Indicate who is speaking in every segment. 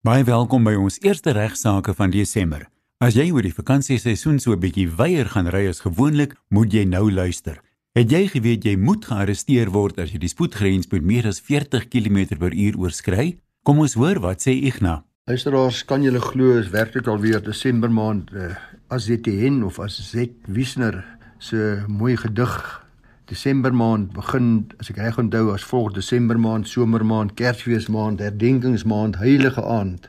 Speaker 1: Baie welkom by ons eerste regsaake van Desember. As jy oor die vakansieseisoen so 'n bietjie weier gaan ry as gewoonlik, moet jy nou luister. Het jy geweet jy moet gearresteer word as jy die spoedgrens met meer as 40 km/h oorskry? Kom ons hoor wat sê Ignas.
Speaker 2: Luisteraars, kan julle glo is werklik alweer Desember maand uh, as ZTN of as Z Wisner se mooi gedig Desember maand begin as ek reg onthou as volg Desember maand, somermaand, Kersfeesmaand, herdenkingsmaand, heilige aand.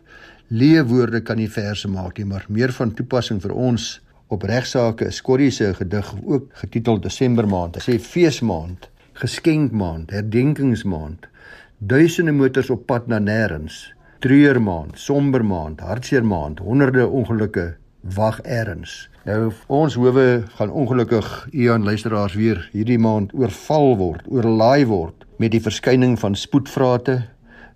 Speaker 2: Leewoorde kan nie verse maak nie, maar meer van toepassing vir ons op regsaake is Corrie se gedig ook getitel Desember maand. Hy sê feesmaand, geskenkmaand, herdenkingsmaand. Duisende motors op pad na nêrens. Treurmaand, sombermaand, hartseermaand, honderde ongelukke wag erns. Nou ons howe gaan ongelukkig aan luisteraars weer hierdie maand oorval word, oorlaai word met die verskyning van spoedvrate,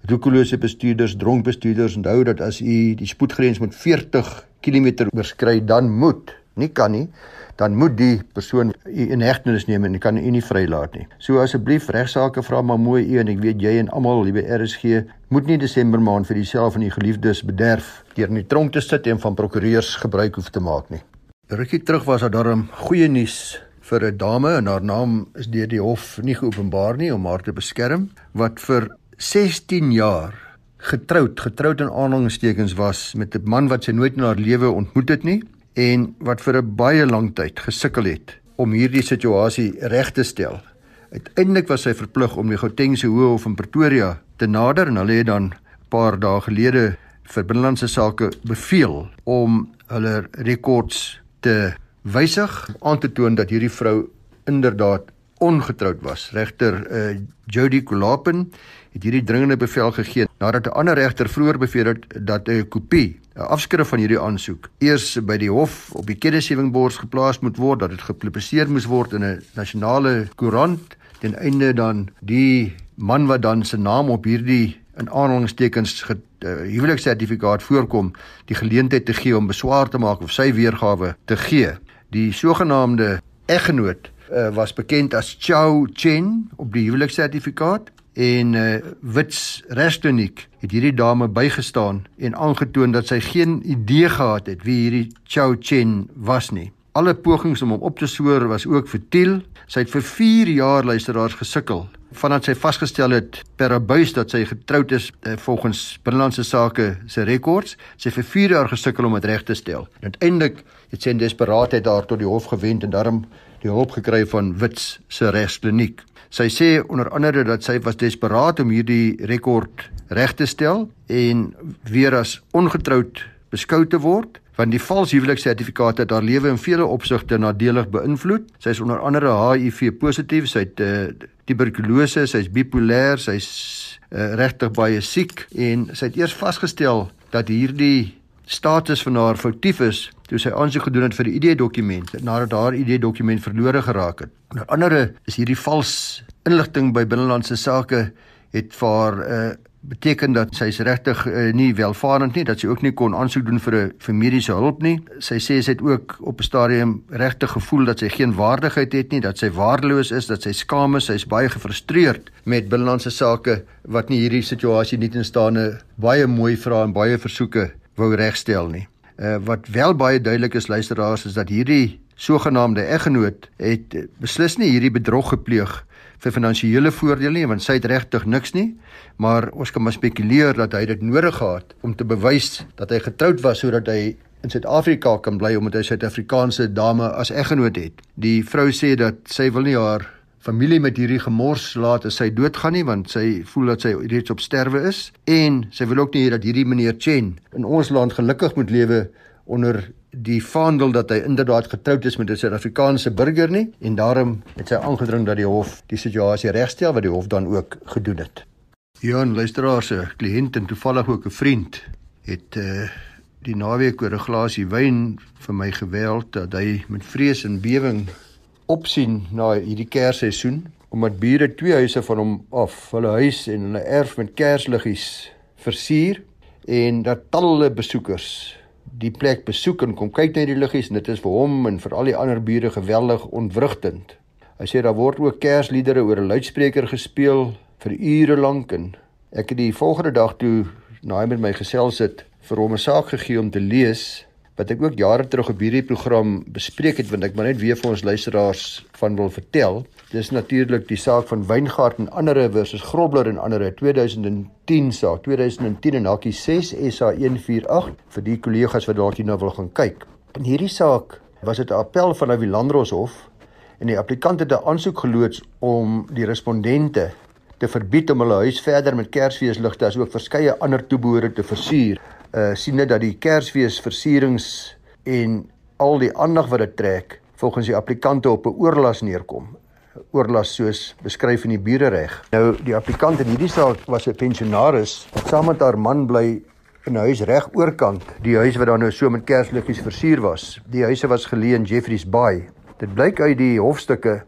Speaker 2: roekelose bestuurders, dronk bestuurders. Onthou dat as u die spoedgrens met 40 km oorskry, dan moet, nie kan nie, dan moet die persoon u in hegtenis neem en kan u nie vrylaat nie. So asseblief regsaake vra maar mooi u en ek weet jy en almal hier by RSG moet nie Desember maand vir jouself en u geliefdes bederf deur in die tronk te sit en van prokureurs gebruik hoef te maak nie. Rukkie terug was daar darm goeie nuus vir 'n dame en haar naam is deur die hof nie geopenbaar nie om haar te beskerm wat vir 16 jaar getroud getroud in aanhalingstekens was met 'n man wat sy nooit in haar lewe ontmoet het nie en wat vir 'n baie lang tyd gesukkel het om hierdie situasie reg te stel. Uiteindelik was sy verplig om die Gautengse Hof in Pretoria te nader en hulle het dan 'n paar dae gelede vir binnelandse sake beveel om hulle rekords te wysig aan te toon dat hierdie vrou inderdaad ongetroud was. Regter uh, Jody Kulapen het hierdie dringende bevel gegee nadat 'n ander regter vroeër beveel het dat 'n kopie, 'n afskrif van hierdie aansoek eers by die hof op die kennisgewingbord geplaas moet word, dat dit gepubliseer moes word in 'n nasionale koerant ten einde dan die man wat dan se naam op hierdie in aanhalingstekens uh, huweliksertifikaat voorkom, die geleentheid te gee om beswaar te maak of sy weergawe te gee. Die sogenaamde eggenoot uh, was bekend as Chao Chen op die huweliksertifikaat en uh, Wits Restoniek het hierdie dame bygestaan en aangetoon dat sy geen idee gehad het wie hierdie Chao Chen was nie. Alle pogings om hom op te spoor was ook futiel. Sy het vir 4 jaar luisteraars gesukkel vandat sy vasgestel het per abuis dat sy getroud is eh, volgens binnelandse sake se rekords. Sy het vir 4 jaar gesukkel om dit reg te stel. Uiteindelik het sy in desperaatheid daar tot die hof gewend en daarom die hulp gekry van Wits se regskliniek. Sy sê onder andere dat sy was desperaat om hierdie rekord reg te stel en weer as ongetroud beskou te word want die vals huweliksertifikaat het haar lewe in vele opsigte nadelig beïnvloed. Sy is onder andere HIV positief, sy het uh, tuberkulose, sy is bipolêr, sy is uh, regtig baie siek en sy het eers vasgestel dat hierdie status van haar foutief is toe sy aansoek gedoen het vir die ID-dokument nadat haar ID-dokument verlore geraak het. Onder andere is hierdie vals inligting by binnelandse sake het vir haar uh, eh, beteken dat sy is regtig uh, nie welvarend nie dat sy ook nie kon aansoek doen vir 'n vir mediese hulp nie. Sy sê sy het ook op 'n stadium regtig gevoel dat sy geen waardigheid het nie, dat sy waardeloos is, dat sy skaam is, sy is baie gefrustreerd met binnelandse sake wat nie hierdie situasie nie tenstaande baie mooi vra en baie versoeke wou regstel nie. Uh, wat wel baie duidelik is luisteraars is dat hierdie sogenaamde eggenoot het beslis nie hierdie bedrog gepleeg vir finansiële voordele nie want sy het regtig niks nie maar ons kan maar spekuleer dat hy dit nodig gehad om te bewys dat hy getroud was sodat hy in Suid-Afrika kan bly omdat hy 'n Suid-Afrikaanse dame as eggenoot het. Die vrou sê dat sy wil nie haar familie met hierdie gemors laat as sy doodgaan nie want sy voel dat sy reeds op sterwe is en sy wil ook nie hê dat hierdie meneer Chen in ons land gelukkig moet lewe onder die vaandel dat hy inderdaad getroud is met 'n Suid-Afrikaanse burger nie en daarom het sy aangedring dat die hof die situasie regstel wat die hof dan ook gedoen het. Ja, luisteraars, 'n kliënt en toevallig ook 'n vriend het uh die naweek oor 'n glasie wyn vir my geweld dat hy met vrees en bewering opsien na hierdie Kersseisoen omdat bure twee huise van hom af hulle huis en hulle erf met kersliggies versier en dat talle besoekers die plek besoek en kom kyk na die liggies en dit is vir hom en vir al die ander bure geweldig ontwrigtend. Hy sê daar word ook kersliedere oor 'n luidspreker gespeel vir ure lank en ek het die volgende dag toe na hy met my gesels het vir hom 'n saak gegee om te lees wat ek ook jare terug op hierdie program bespreek het want ek maar net weer vir ons luisteraars van wil vertel. Dis natuurlik die saak van Wyngaard en ander versus Grobler en ander 2010 saak 2010 en hakkie 6 SA 148 vir die kollegas wat dalk hierna wil gaan kyk. In hierdie saak was dit 'n appel van die Landroshof en die applikant het 'n aansoek geloods om die respondente te verbied om hulle huis verder met Kersfeesligte asook verskeie ander toebehore te versier. Uh sien net dat die Kersfees versierings en al die aandag wat dit trek volgens die applikante op 'n oorlas neerkom. Oorlas soos beskryf in die burgerreg. Nou die applikant in hierdie saak was 'n pensionaris wat saam met haar man bly in 'n huis reg oorkant, die huis wat dan nou so met kersliggies versier was. Die huise was geleë in Jeffreys Bay. Dit blyk uit die hofstukke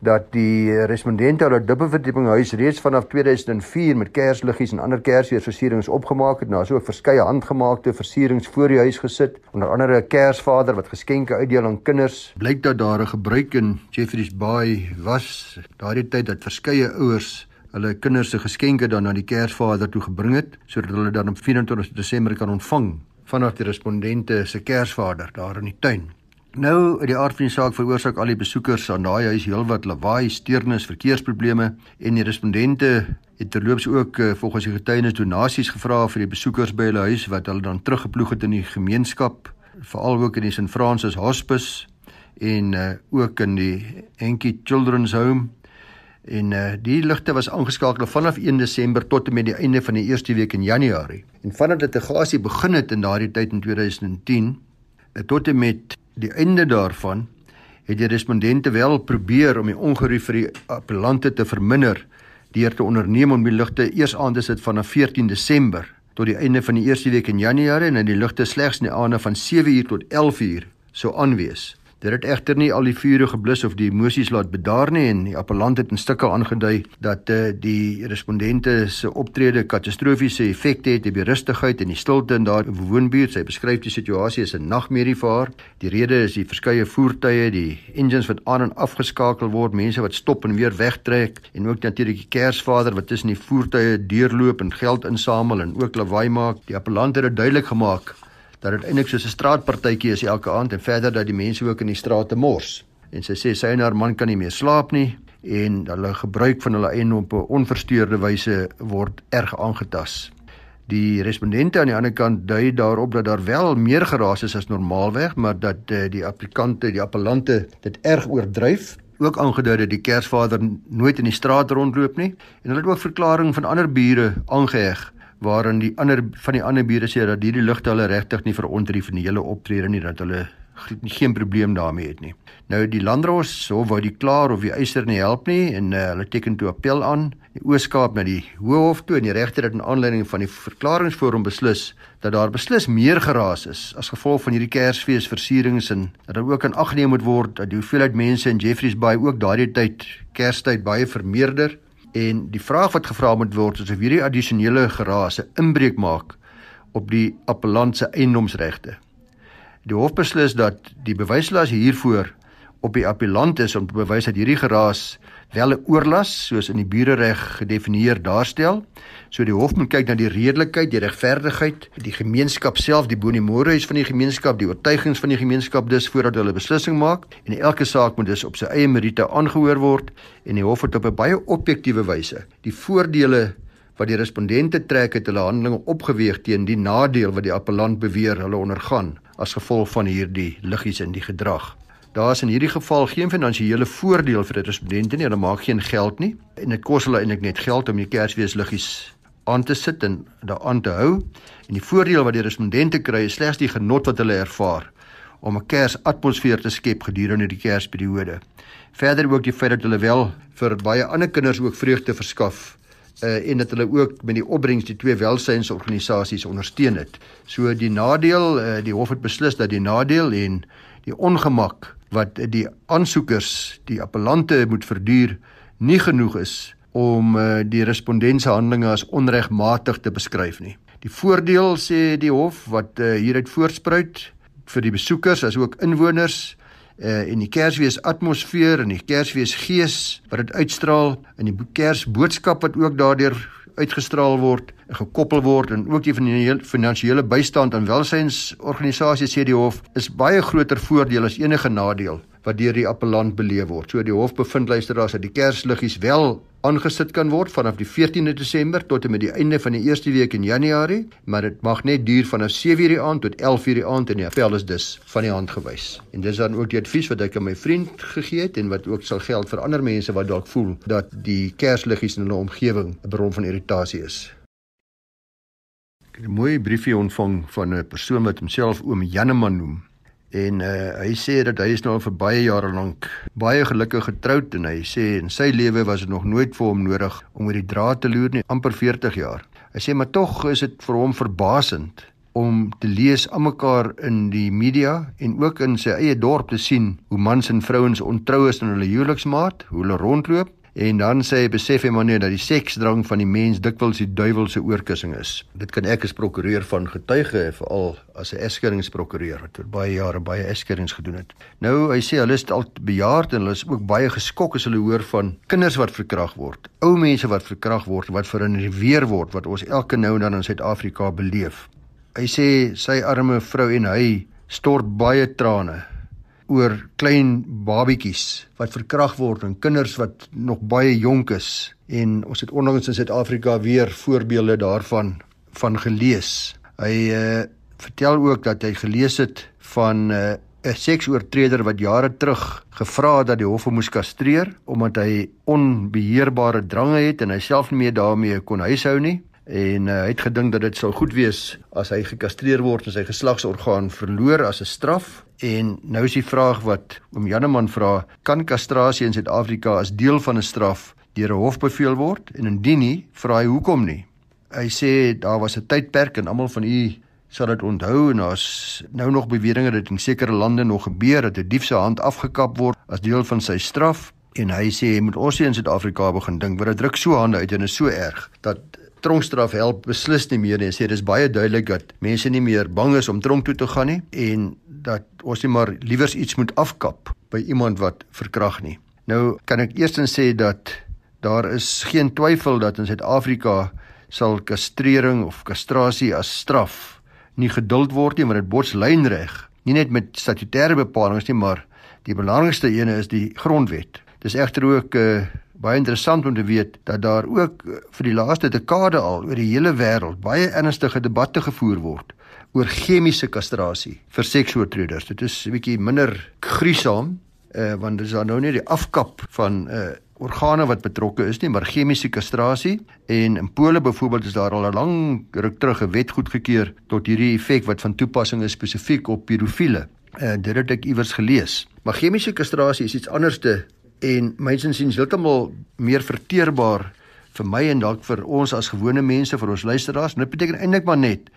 Speaker 2: dat die respondente hulle dubbelverdieping huis reeds vanaf 2004 met kersliggies en ander kersfeesversierings opgemaak het. Nou is ook verskeie handgemaakte versierings voor die huis gesit, onder andere 'n kersvader wat geskenke uitdeel aan kinders. Blyk dat daar 'n gebruik in Jeffreys Bay was daardie tyd dat verskeie ouers hulle kinders se geskenke dan na die kersvader toe gebring het sodat hulle dan op 24 Desember kan ontvang vanaf die respondente se kersvader daar in die tuin. Nou, uit die aard van die saak veroorsaak al die besoekers aan daai huis heelwat lawaai, steurnis, verkeersprobleme en die respondente het terloops ook uh, volgens die getuienis donasies gevra vir die besoekers by hulle huis wat hulle dan teruggeploeg het in die gemeenskap, veral ook in die St. Francis Hospice en uh, ook in die Enkie Children's Home. En uh, die ligte was aangeskakel vanaf 1 Desember tot en met die einde van die eerste week in Januarie. En vanaf dit litigasie begin het in daardie tyd in 2010 tot en met die einde daarvan het die respondente wel probeer om die ongerief vir die appellante te verminder deur te onderneem om die ligte eers aan te sit vanaf 14 Desember tot die einde van die eerste week in Januarie en in die ligte slegs in die aande van 7uur tot 11uur sou aanwees. Dit het egter nie al die vure geblus of die emosies laat bedaar nie en die appellant het in stukke aangedui dat uh, die respondente se optrede katastrofiese effekte het op die rustigheid en die stilte in daardie woonbuurt. Sy beskryf die situasie as 'n nagmerrie vir haar. Die rede is die verskeie voertuie, die engines wat aan en afgeskakel word, mense wat stop en weer wegtrek en ook natuurlik die Kersvader wat tussen die voertuie deurloop en geld insamel en ook lawaai maak. Die appellant het dit duidelik gemaak dat dit eintlik soos 'n straatpartytjie is elke aand en verder dat die mense ook in die strate mors. En sy sê sy en haar man kan nie meer slaap nie en hulle gebruik van hulle eie op 'n onversteurde wyse word erg aangetas. Die respondente aan die ander kant dui daarop dat daar wel meer geraas is as normaalweg, maar dat uh, die applikante, die appellante dit erg oordryf ook aangedui dat die Kersvader nooit in die straat rondloop nie en hulle het ook verklaring van ander bure aangeheg waarin die ander van die ander bure sê dat hierdie ligte hulle regtig nie verontrief in die hele optrede nie dat hulle geen probleem daarmee het nie. Nou die landdros so wou die klaar of die eiser nie help nie en uh, hulle teken toe appel aan die Ooskaap na die Hooghof toe en die regter het in aanleiding van die verklaringsforum beslis dat daar beslis meer geraas is as gevolg van hierdie Kersfees versierings en dat daar ook aan aggeneem moet word dat die hoeveelheid mense in Jeffreys Bay ook daardie tyd Kerstyd baie vermeerder En die vraag wat gevra moet word is of hierdie addisionele gerase inbreuk maak op die appellant se eiendomsregte. Die hof beslis dat die bewyslas hiervoor op die appellant is om te bewys dat hierdie geraas wel 'n oorlas soos in die burgerreg gedefinieer daarstel. So die hof moet kyk na die redelikheid, die regverdigheid, die gemeenskap self, die bonimoreis van die gemeenskap, die oortuigings van die gemeenskap dus voordat hulle beslissing maak en elke saak moet dus op sy eie meriete aangehoor word en die hof het op 'n baie objektiewe wyse die voordele wat die respondente trek uit hulle handelinge opgeweeg teen die nadeel wat die appellant beweer hulle ondergaan as gevolg van hierdie liggies in die gedrag. Daar is in hierdie geval geen finansiële voordeel vir die respondente nie. Hulle maak geen geld nie en dit kos hulle eintlik net geld om die Kersfeesliggies aan te sit en daaraan te hou. En die voordeel wat die respondente kry is slegs die genot wat hulle ervaar om 'n Kersatmosfeer te skep gedurende die Kersperiode. Verder ook die feit dat hulle wel vir baie ander kinders ook vreugde verskaf uh, en dat hulle ook met die opbrengs die twee welsynsorganisasies ondersteun het. So die nadeel, uh, die hof het beslis dat die nadeel en die ongemak wat die aansoekers, die appellante moet verduur, nie genoeg is om uh, die respondense handelinge as onregmatig te beskryf nie. Die voordeel sê die hof wat uh, hieruit voorspruit vir die besoekers as ook inwoners uh, en die Kersfees atmosfeer en die Kersfees gees wat dit uitstraal en die Kersboodskap wat ook daardeur uitgestraal word en gekoppel word en ook die finansiële bystand aan welsynsorganisasies sê die hof is baie groter voordeel as enige nadeel wat deur die appellant beleef word. So die hof bevind luisteraars dat die kersliggies wel aangesit kan word vanaf die 14de Desember tot en met die einde van die eerste week in Januarie, maar dit mag net duur vanaf 7:00 die aand tot 11:00 die aand en die appel is dus van die hand gewys. En dis dan ook die advies wat ek aan my vriend gegee het en wat ook sal geld vir ander mense wat dalk voel dat die kersliggies in hulle omgewing 'n bron van irritasie is. Ek het 'n mooi briefie ontvang van 'n persoon wat homself oom Janneman noem en uh, hy sê dat hy is nou vir baie jare lank baie gelukkig getroud en hy sê in sy lewe was dit nog nooit vir hom nodig om oor die draad te loer nie amper 40 jaar. Hy sê maar tog is dit vir hom verbasend om te lees almekaar in die media en ook in sy eie dorp te sien hoe mans en vrouens ontrou is aan hulle huweliksmaat, hoe hulle rondloop En dan sê hy besef hy maar net dat die seksdrang van die mens dikwels die duiwel se oorkussing is. Dit kan ek as prokureur van getuige veral as 'n eskeringsprokureur wat vir baie jare baie eskerings gedoen het. Nou hy sê hulle is al bejaard en hulle is ook baie geskok as hulle hoor van kinders wat verkragt word. Ou mense wat verkragt word wat vir hulle weer word wat ons elke nou en dan in Suid-Afrika beleef. Hy sê sy arme vrou en hy stort baie trane oor klein babietjies wat verkrag word en kinders wat nog baie jonk is en ons het onlangs in Suid-Afrika weer voorbeelde daarvan van gelees. Hy uh, vertel ook dat hy gelees het van uh, 'n seksoortreder wat jare terug gevra het dat die hof hom moes kastreer omdat hy onbeheerbare drange het en hy self nie meer daarmee kon huishou nie en uh, hy het gedink dat dit sou goed wees as hy gekastreer word en sy geslagsorgaan verloor as 'n straf. En nou is die vraag wat oom Janneman vra kan kastrasie in Suid-Afrika as deel van 'n straf deur 'n hof beveel word? En indien nie vra hy hoekom nie? Hy sê daar was 'n tydperk en almal van u sal dit onthou en daar's nou nog beweringe dat in sekere lande nog gebeur dat 'n dief se hand afgekap word as deel van sy straf. En hy sê jy moet ons hier in Suid-Afrika begin dink want dit druk so hande uit en is so erg dat tronkstraf help beslis nie meer nie. Hy sê dis baie duidelik dat mense nie meer bang is om tronk toe te gaan nie en dat ons nie maar liewers iets moet afkap by iemand wat verkrag nie. Nou kan ek eerstens sê dat daar is geen twyfel dat in Suid-Afrika sal kastrering of kastrasie as straf nie geduld word nie, want dit bots lynreg, nie net met statutêre bepalinge nie, maar die belangrikste ene is die grondwet. Dis egter ook 'n uh, eh, baie interessant om te weet dat daar ook eh, vir die laaste dekade al oor die hele wêreld baie ernstige debatte gevoer word oor chemiese kastrasie vir seksoortreders. Dit is 'n bietjie minder gruisam, uh, want dit is dan nou nie die afkap van uh organe wat betrokke is nie, maar chemiese kastrasie en in Pole byvoorbeeld is daar al 'n lang ruk terug 'n wet goedgekeur tot hierdie effek wat van toepassing is spesifiek op pedofiele. Uh dit het ek iewers gelees. Maar chemiese kastrasie is iets anderste en mense sien heeltemal meer verteerbaar vir my en dalk vir ons as gewone mense vir ons luisteraars. Dit beteken eintlik maar net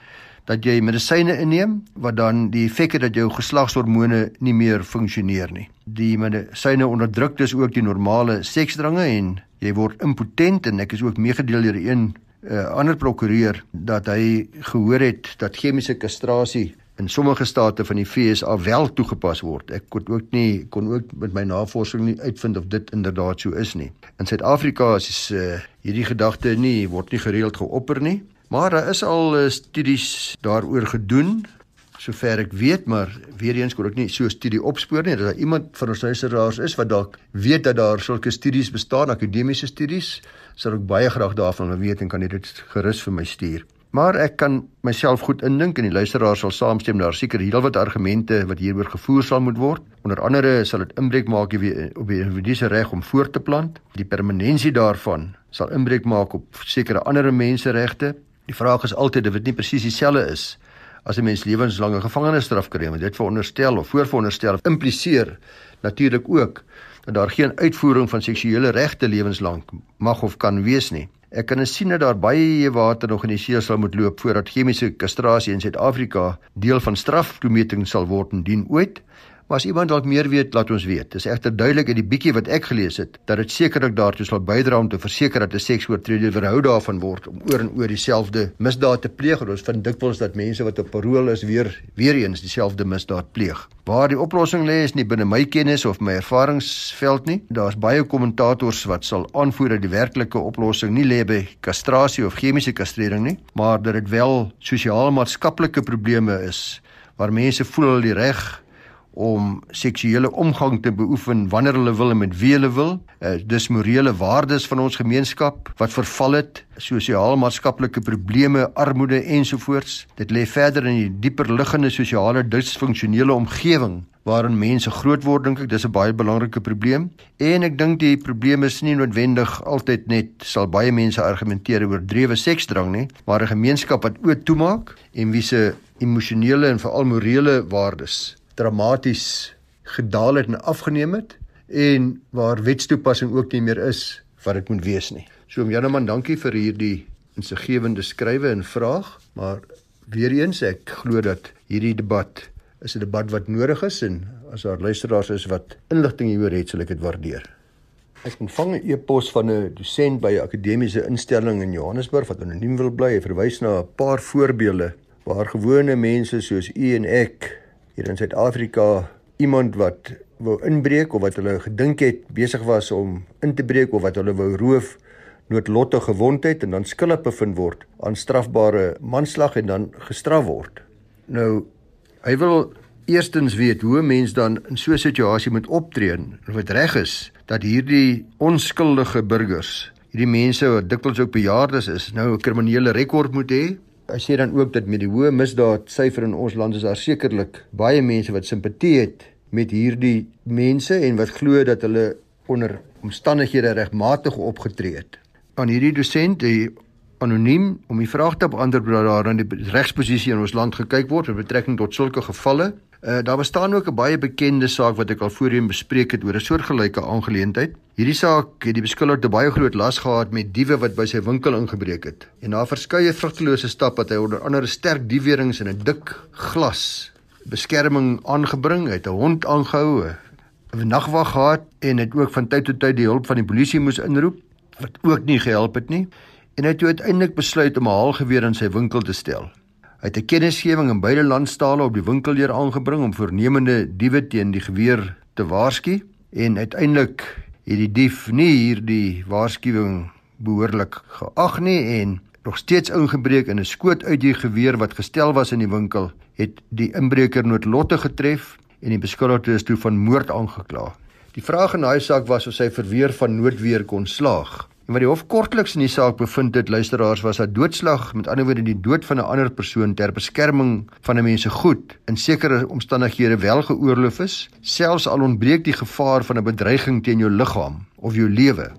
Speaker 2: dat jy medisyne inneem wat dan die effek het dat jou geslagshormone nie meer funksioneer nie. Die medisyne onderdruk dus ook die normale seksdrange en jy word impotent en ek is ook meegedeel deur 'n uh, ander prokureur dat hy gehoor het dat chemiese kastrasie in sommige state van die FSA wel toegepas word. Ek kon ook nie kon ook met my navorsing nie uitvind of dit inderdaad so is nie. In Suid-Afrika is uh, hierdie gedagte nie word nie gereeld geopper nie, maar daar is al uh, studies daaroor gedoen sover ek weet, maar weer eens kon ek nie so 'n studie opspoor nie. Dat daar iemand van ons luisteraars is wat dalk weet dat daar sulke studies bestaan, akademiese studies, sal ek baie graag daarvan weet en kan dit gerus vir my stuur. Maar ek kan myself goed indink en die luisteraars sal saamstem daar seker heelwat argumente wat hieroor gevoer sal moet word. Onder andere sal dit inbreuk maak op die individu se reg om voort te plant. Die permanensie daarvan sal inbreuk maak op sekere ander menseregte. Die vraag is altyd of dit nie presies dieselfde is as 'n mens lewenslange gevangenisstraf kry, want dit veronderstel of voorveronderstel impliseer natuurlik ook dat daar geen uitvoering van seksuele regte lewenslank mag of kan wees nie. Ek kan sien dat daar baie water nog in die see sal moet loop voordat chemiese kastrasie in Suid-Afrika deel van straftoemeting sal word indien ooit. Maar as iemand dalk meer weet, laat ons weet. Dit is egter duidelik uit die bietjie wat ek gelees het dat dit sekerlik daartoe sal bydra om te verseker dat 'n seksoortreder verhou daarvan word om oor en oor dieselfde misdaad te pleeg. Ons vind dikwels dat mense wat op parol is weer weer eens dieselfde misdaad pleeg. Waar die oplossing lê is nie binne my kennis of my ervaringsveld nie. Daar's baie kommentators wat sal aanvoer dat die werklike oplossing nie lê by kastrasie of chemiese kastrering nie, maar dat dit wel sosiaal-maatskaplike probleme is waar mense voel hulle die reg om seksuele omgang te beoefen wanneer hulle wil en met wie hulle wil. Uh, dis morele waardes van ons gemeenskap wat verval het, sosiaal-maatskaplike probleme, armoede ensovoorts. Dit lê verder in die dieper liggende sosiale disfunksionele omgewing waarin mense groot word dink ek dis 'n baie belangrike probleem en ek dink die probleem is nie noodwendig altyd net sal baie mense argumenteer oor drewe seksdrang nie maar 'n gemeenskap wat oop toemaak en wie se emosionele en veral morele waardes dramaties gedaal het en afgeneem het en waar wetstoepassing ook nie meer is wat dit moet wees nie. So om Janeman, dankie vir hierdie insiggewende skrywe en vraag, maar weer eens ek glo dat hierdie debat is 'n debat wat nodig is en as daar luisteraars is wat inligting hieroor het, sal ek dit waardeer. Ek ontvang 'n e-pos van 'n dosent by 'n akademiese instelling in Johannesburg wat anoniem wil bly. Hy verwys na 'n paar voorbeelde waar gewone mense soos u en ek hier in Suid-Afrika iemand wat wou inbreek of wat hulle gedink het besig was om in te breek of wat hulle wou roof noodlottige gewondheid en dan skuldig bevind word aan strafbare manslag en dan gestraf word. Nou Hy wil eerstens weet hoe 'n mens dan in so 'n situasie moet optree of dit reg is dat hierdie onskuldige burgers, hierdie mense wat dikwels ook bejaardes is, nou 'n kriminele rekord moet hê. Hy sê dan ook dat met die hoë misdaad syfer in ons land is daar sekerlik baie mense wat simpatie het met hierdie mense en wat glo dat hulle onder omstandighede regmatig opgetree het. Aan hierdie dosent, die anoniem om die vraag te beantwoord dat daar aan die regsposisie in ons land gekyk word met betrekking tot sulke gevalle. Uh, daar bestaan ook 'n baie bekende saak wat ek al voorheen bespreek het oor 'n soortgelyke aangeleentheid. Hierdie saak het die beskuldigde baie groot las gehad met diewe wat by sy winkel ingebreek het. En na verskeie vrugtelose stappe het hy onder andere sterk diewering in 'n dik glas beskerming aangebring, het 'n hond aangehou, 'n nagwag gehad en het ook van tyd tot tyd die hulp van die polisie moes inroep wat ook nie gehelp het nie en hy het uiteindelik besluit om 'n haalgeweer in sy winkel te stel. Hy het 'n kennisgewing in beide landstale op die winkeldeer aangebring om voornemende diewe teen die geweer te waarsku en uiteindelik het die dief nie hierdie waarskuwing behoorlik geag nie en nog steeds ingebreek en 'n skoot uit die geweer wat gestel was in die winkel het die inbreker noodlottig getref en die beskuldigde is toe van moord aangekla. Die vraag in daai saak was of sy verweer van noodweer kon slaag. En wat die hof kortliks in die saak bevind het, luisteraars, was dat doodslag, met ander woorde die dood van 'n ander persoon ter beskerming van 'n mens se goed in sekere omstandighede wel geoorloof is, selfs al ontbreek die gevaar van 'n bedreiging teen jou liggaam of jou lewe.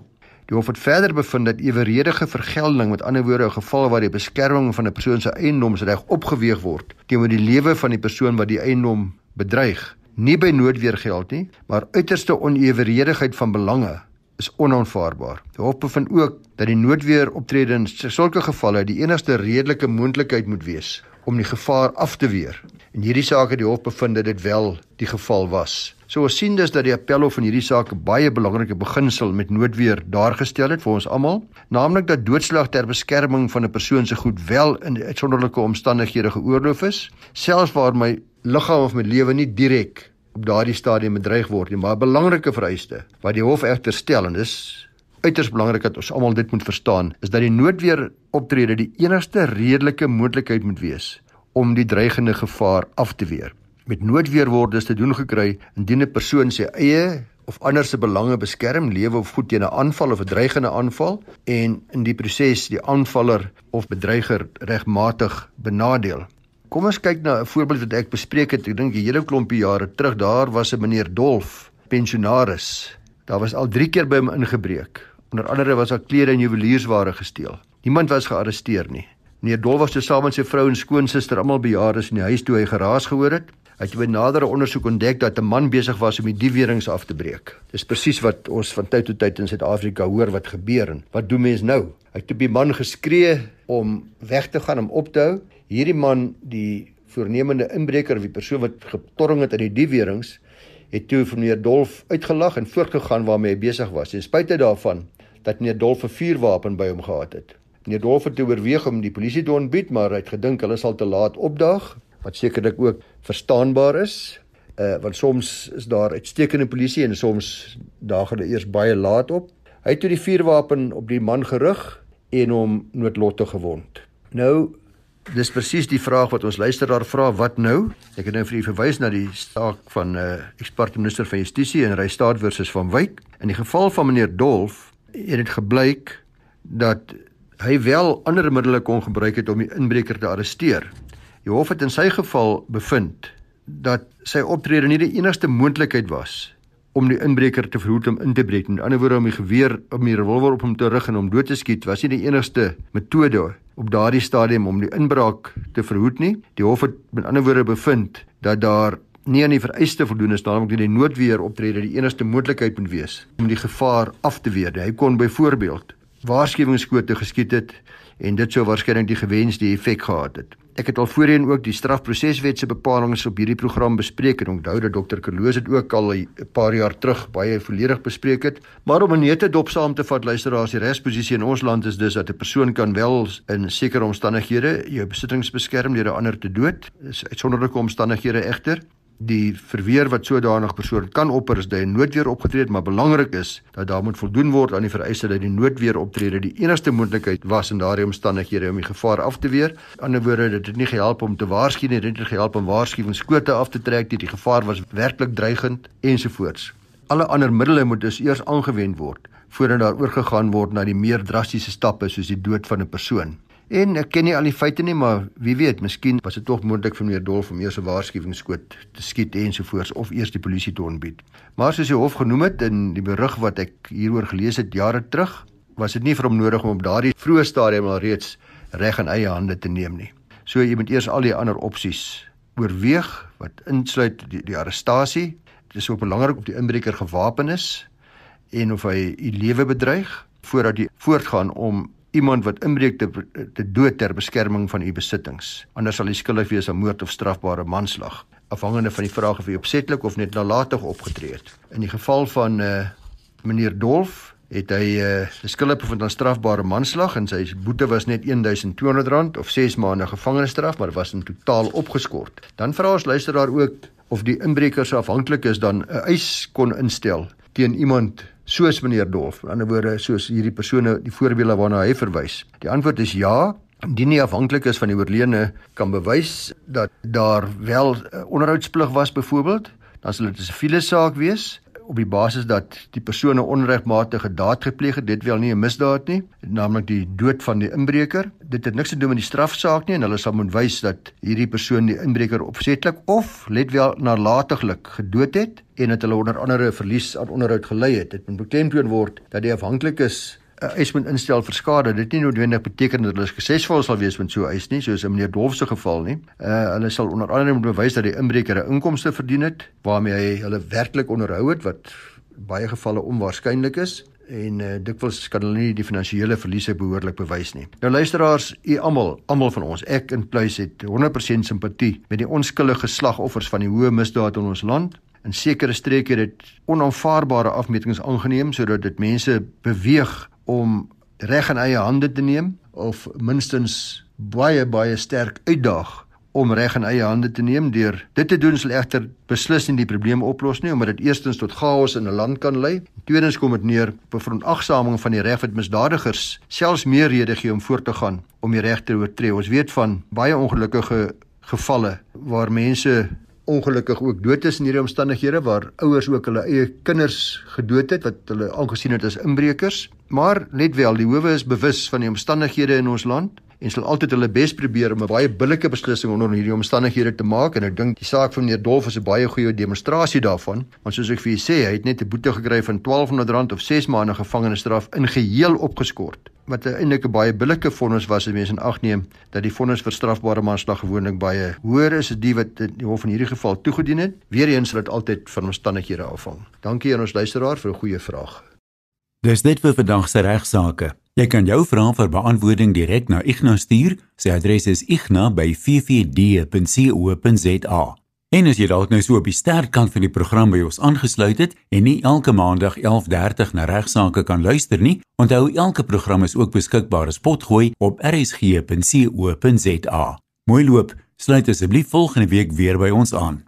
Speaker 2: Die hof het verder bevind dat eweredige vergelding, met ander woorde 'n geval waar die beskerming van 'n persoon se eiendomsreg opgeweeg word teenoor die lewe van die persoon wat die eiendom bedreig, nie by noodweer geld nie, maar uiterste oneweredigheid van belange is onaanvaarbaar. Die hof bevind ook dat die noodweer optrede in sulke gevalle die enigste redelike moontlikheid moet wees om die gevaar af te weer. In hierdie saak het die hof bevind dat dit wel die geval was. So ons sien dus dat die appelhof in hierdie saak 'n baie belangrike beginsel met noodweer daargestel het vir ons almal, naamlik dat doodslag ter beskerming van 'n persoon se goed wel in uitsonderlike omstandighede geoorloof is, selfs waar my liggaam of my lewe nie direk op daardie stadium bedreig word nie, maar 'n belangrike vereiste wat die hof egter stel en dis uiters belangrik dat ons almal dit moet verstaan, is dat die noodweer optrede die enigste redelike moontlikheid moet wees om die dreigende gevaar af te weer. Met noodweer word dit te doen gekry indien 'n persoon sy eie of ander se belange beskerm, lewe of goed teen 'n aanval of 'n dreigende aanval en in die proses die aanvaller of bedreiger regmatig benadeel. Kom ons kyk na 'n voorbeeld wat ek bespreek het. Ek dink 'n hele klompie jare terug, daar was 'n meneer Dolf, pensionaris. Daar was al 3 keer by hom ingebreek. Onder andere was daar klere en juweliersware gesteel. Niemand was gearresteer nie. Meneer Dolf was saam met sy vrou en skoonsister almal bejaardes in die huis toe hy geraas gehoor het. Hy het by nadere ondersoek ontdek dat 'n man besig was om die dieweringe af te breek. Dis presies wat ons van tyd tot tyd in Suid-Afrika hoor wat gebeur en wat doen mense nou? Hy het op die man geskree om weg te gaan om op te hou. Hierdie man, die voornemende inbreker of die persoon wat getorring het uit die diewierings het toe vir meneer Dolf uitgelag en voortgegaan waarmee hy besig was. En spite daarvan dat meneer Dolf 'n vuurwapen by hom gehad het. Meneer Dolf het oorweeg om die polisie te ontbied, maar hy het gedink hulle sal te laat opdaag, wat sekerlik ook verstaanbaar is. Uh want soms is daar uitstekende polisie en soms daag hulle eers baie laat op. Hy het toe die vuurwapen op die man gerig en hom noodlottig gewond. Nou Dis presies die vraag wat ons luisteraar vra, wat nou? Ek het nou vir u verwys na die saak van 'n uh, eh, ekspertminister van Justisie en Rystaat versus van Wyk. In die geval van meneer Dolf het dit gebleik dat hy wel ander middele kon gebruik het om die inbreker te arresteer. Die hof het in sy geval bevind dat sy optrede nie die enigste moontlikheid was om die inbreker te verhoed om in te breek. Met ander woorde om die geweer om die revolver op hom te rig en hom dood te skiet was nie die enigste metode op daardie stadium om die inbraak te verhoed nie. Die hof het met ander woorde bevind dat daar nie aan die vereiste voldoen is naamlik dat die noodweer optrede die enigste moontlikheid moet wees om die gevaar af te weer. Hy kon byvoorbeeld waarskuwingsskote geskiet het en dit sou waarskynlik die gewenste effek gehad het. Ek het al voorheen ook die strafproseswet se bepalinge op hierdie program bespreek en onthou dat dokter Kerloos dit ook al 'n paar jaar terug baie volledig bespreek het. Maar om 'n nette dop saam te vat, luisteraars, die regsposisie in ons land is dus dat 'n persoon kan wel in sekere omstandighede jou besittings beskerm deur 'n ander te dood. Dis uitsonderlike omstandighede egter die verweer wat sodanig persoon kan opper is dat hy noodweer opgetree het, maar belangrik is dat daar moet voldoen word aan die vereiste dat die noodweer optrede die enigste moontlikheid was in daardie omstandighede om die gevaar af te weer. Aan ander woorde, dit het nie gehelp om te waarsku nie, dit het gehelp om waarskuwingskote af te trek, die, die gevaar was werklik dreigend ensovoorts. Alle ander middele moet dus eers aangewend word voordat daar oorgegaan word na die meer drastiese stappe soos die dood van 'n persoon. En ek ken nie al die feite nie, maar wie weet, miskien was dit tog moontlik vir meneer Dolf om eers 'n waarskuwingsskoot te skiet ensovoorts of eers die polisie te ontbied. Maar soos die hof genoem het in die berig wat ek hieroor gelees het jare terug, was dit nie vir hom nodig om op daardie vroeë stadium al reeds reg in eie hande te neem nie. So jy moet eers al die ander opsies oorweeg wat insluit die, die arrestasie. Dit is ook belangrik of die inbreker gewapen is en of hy u lewe bedreig voordat jy voortgaan om iemand wat inbreek te, te dood ter beskerming van u besittings. Anders sal hy skuldig wees aan moord of strafbare manslag, afhangende van die vraag of hy opsetlik of net nalatig opgetree het. In die geval van uh meneer Dolf het hy uh skuldig bevind aan strafbare manslag en sy boete was net R1200 of 6 maande gevangenisstraf, maar was in totaal opgeskort. Dan vra ons luisteraar ook of die inbreker se afhanklik is dan 'n eis kon instel teen iemand soos meneer Dolf. In ander woorde, soos hierdie persone, die voorbeelde waarna hy verwys. Die antwoord is ja. Indien nie afhanklik is van die oorledene kan bewys dat daar wel onderhoudsplig was byvoorbeeld, dan sal dit 'n siviele saak wees op die basis dat die persoon 'n onregmatige daad gepleeg het, dit wel nie 'n misdaad nie, naamlik die dood van die inbreker. Dit het niks te doen met die strafsaak nie en hulle sal moet wys dat hierdie persoon die inbreker opsetlik of let wel nalatiglik gedood het en dat hulle onder andere verlies aan onderhoud gelei het. Dit moet beklemtoon word dat die afhanklik is 'n eis moet instel vir skade. Dit nie noodwendig beteken dat hulle suksesvol sal wees met so 'n eis nie, soos in meneer Dolf se geval nie. Uh hulle sal onder andere moet bewys dat die inbreker 'n inkomste verdien het waarmee hy hulle werklik onderhou het wat baie gevalle onwaarskynlik is en uh, dikwels kan hulle nie die finansiële verliese behoorlik bewys nie. Nou luisteraars, u almal, almal van ons, ek in plus het 100% simpatie met die onskuldige slagoffers van die hoë misdaad in ons land. In sekere streke het dit onaanvaarbare afmetings aangeneem sodat dit mense beweeg om reg in eie hande te neem of minstens baie baie sterk uitdaag om reg in eie hande te neem deur dit te doen sal egter beslis nie die probleem oplos nie omdat dit eerstens tot chaos in 'n land kan lei. Tweedens kom dit neer op 'n verontagsaming van die reg wat misdadigers selfs meer rede gee om voort te gaan om die reg te oortree. Ons weet van baie ongelukkige gevalle waar mense ongelukkig ook dood is in hierdie omstandighede waar ouers ook hulle eie kinders gedood het wat hulle aangesien het as inbrekers. Maar let wel, die howe is bewus van die omstandighede in ons land en sal altyd hulle bes probeer om 'n baie billike beslissing onder hierdie omstandighede te maak. En ek dink die saak van meneer Dolf is 'n baie goeie demonstrasie daarvan. Want soos ek vir u sê hy het net 'n boete gekry van R1200 of 6 maande gevangenisstraf in geheel opgeskort. Wat eintlik 'n baie billike vonnis was as mens in ag neem dat die vonnis vir strafbare manslag gewoonlik baie hoër is as die wat die hof in hierdie geval toegedien het. Weereens sal dit altyd van omstandighede afhang dankie aan ons luisteraar vir 'n goeie vraag.
Speaker 1: Dis dit vir vandag se regsaake Jy kan jou vrae vir beantwoording direk na Ignas stuur. Sy adres is igna@ffd.co.za. En as jy dalk nou so op die sterkant van die program by ons aangesluit het en nie elke maandag 11:30 na regsaake kan luister nie, onthou elke program is ook beskikbaar as potgooi op rsg.co.za. Mooi loop, sluit asseblief volgende week weer by ons aan.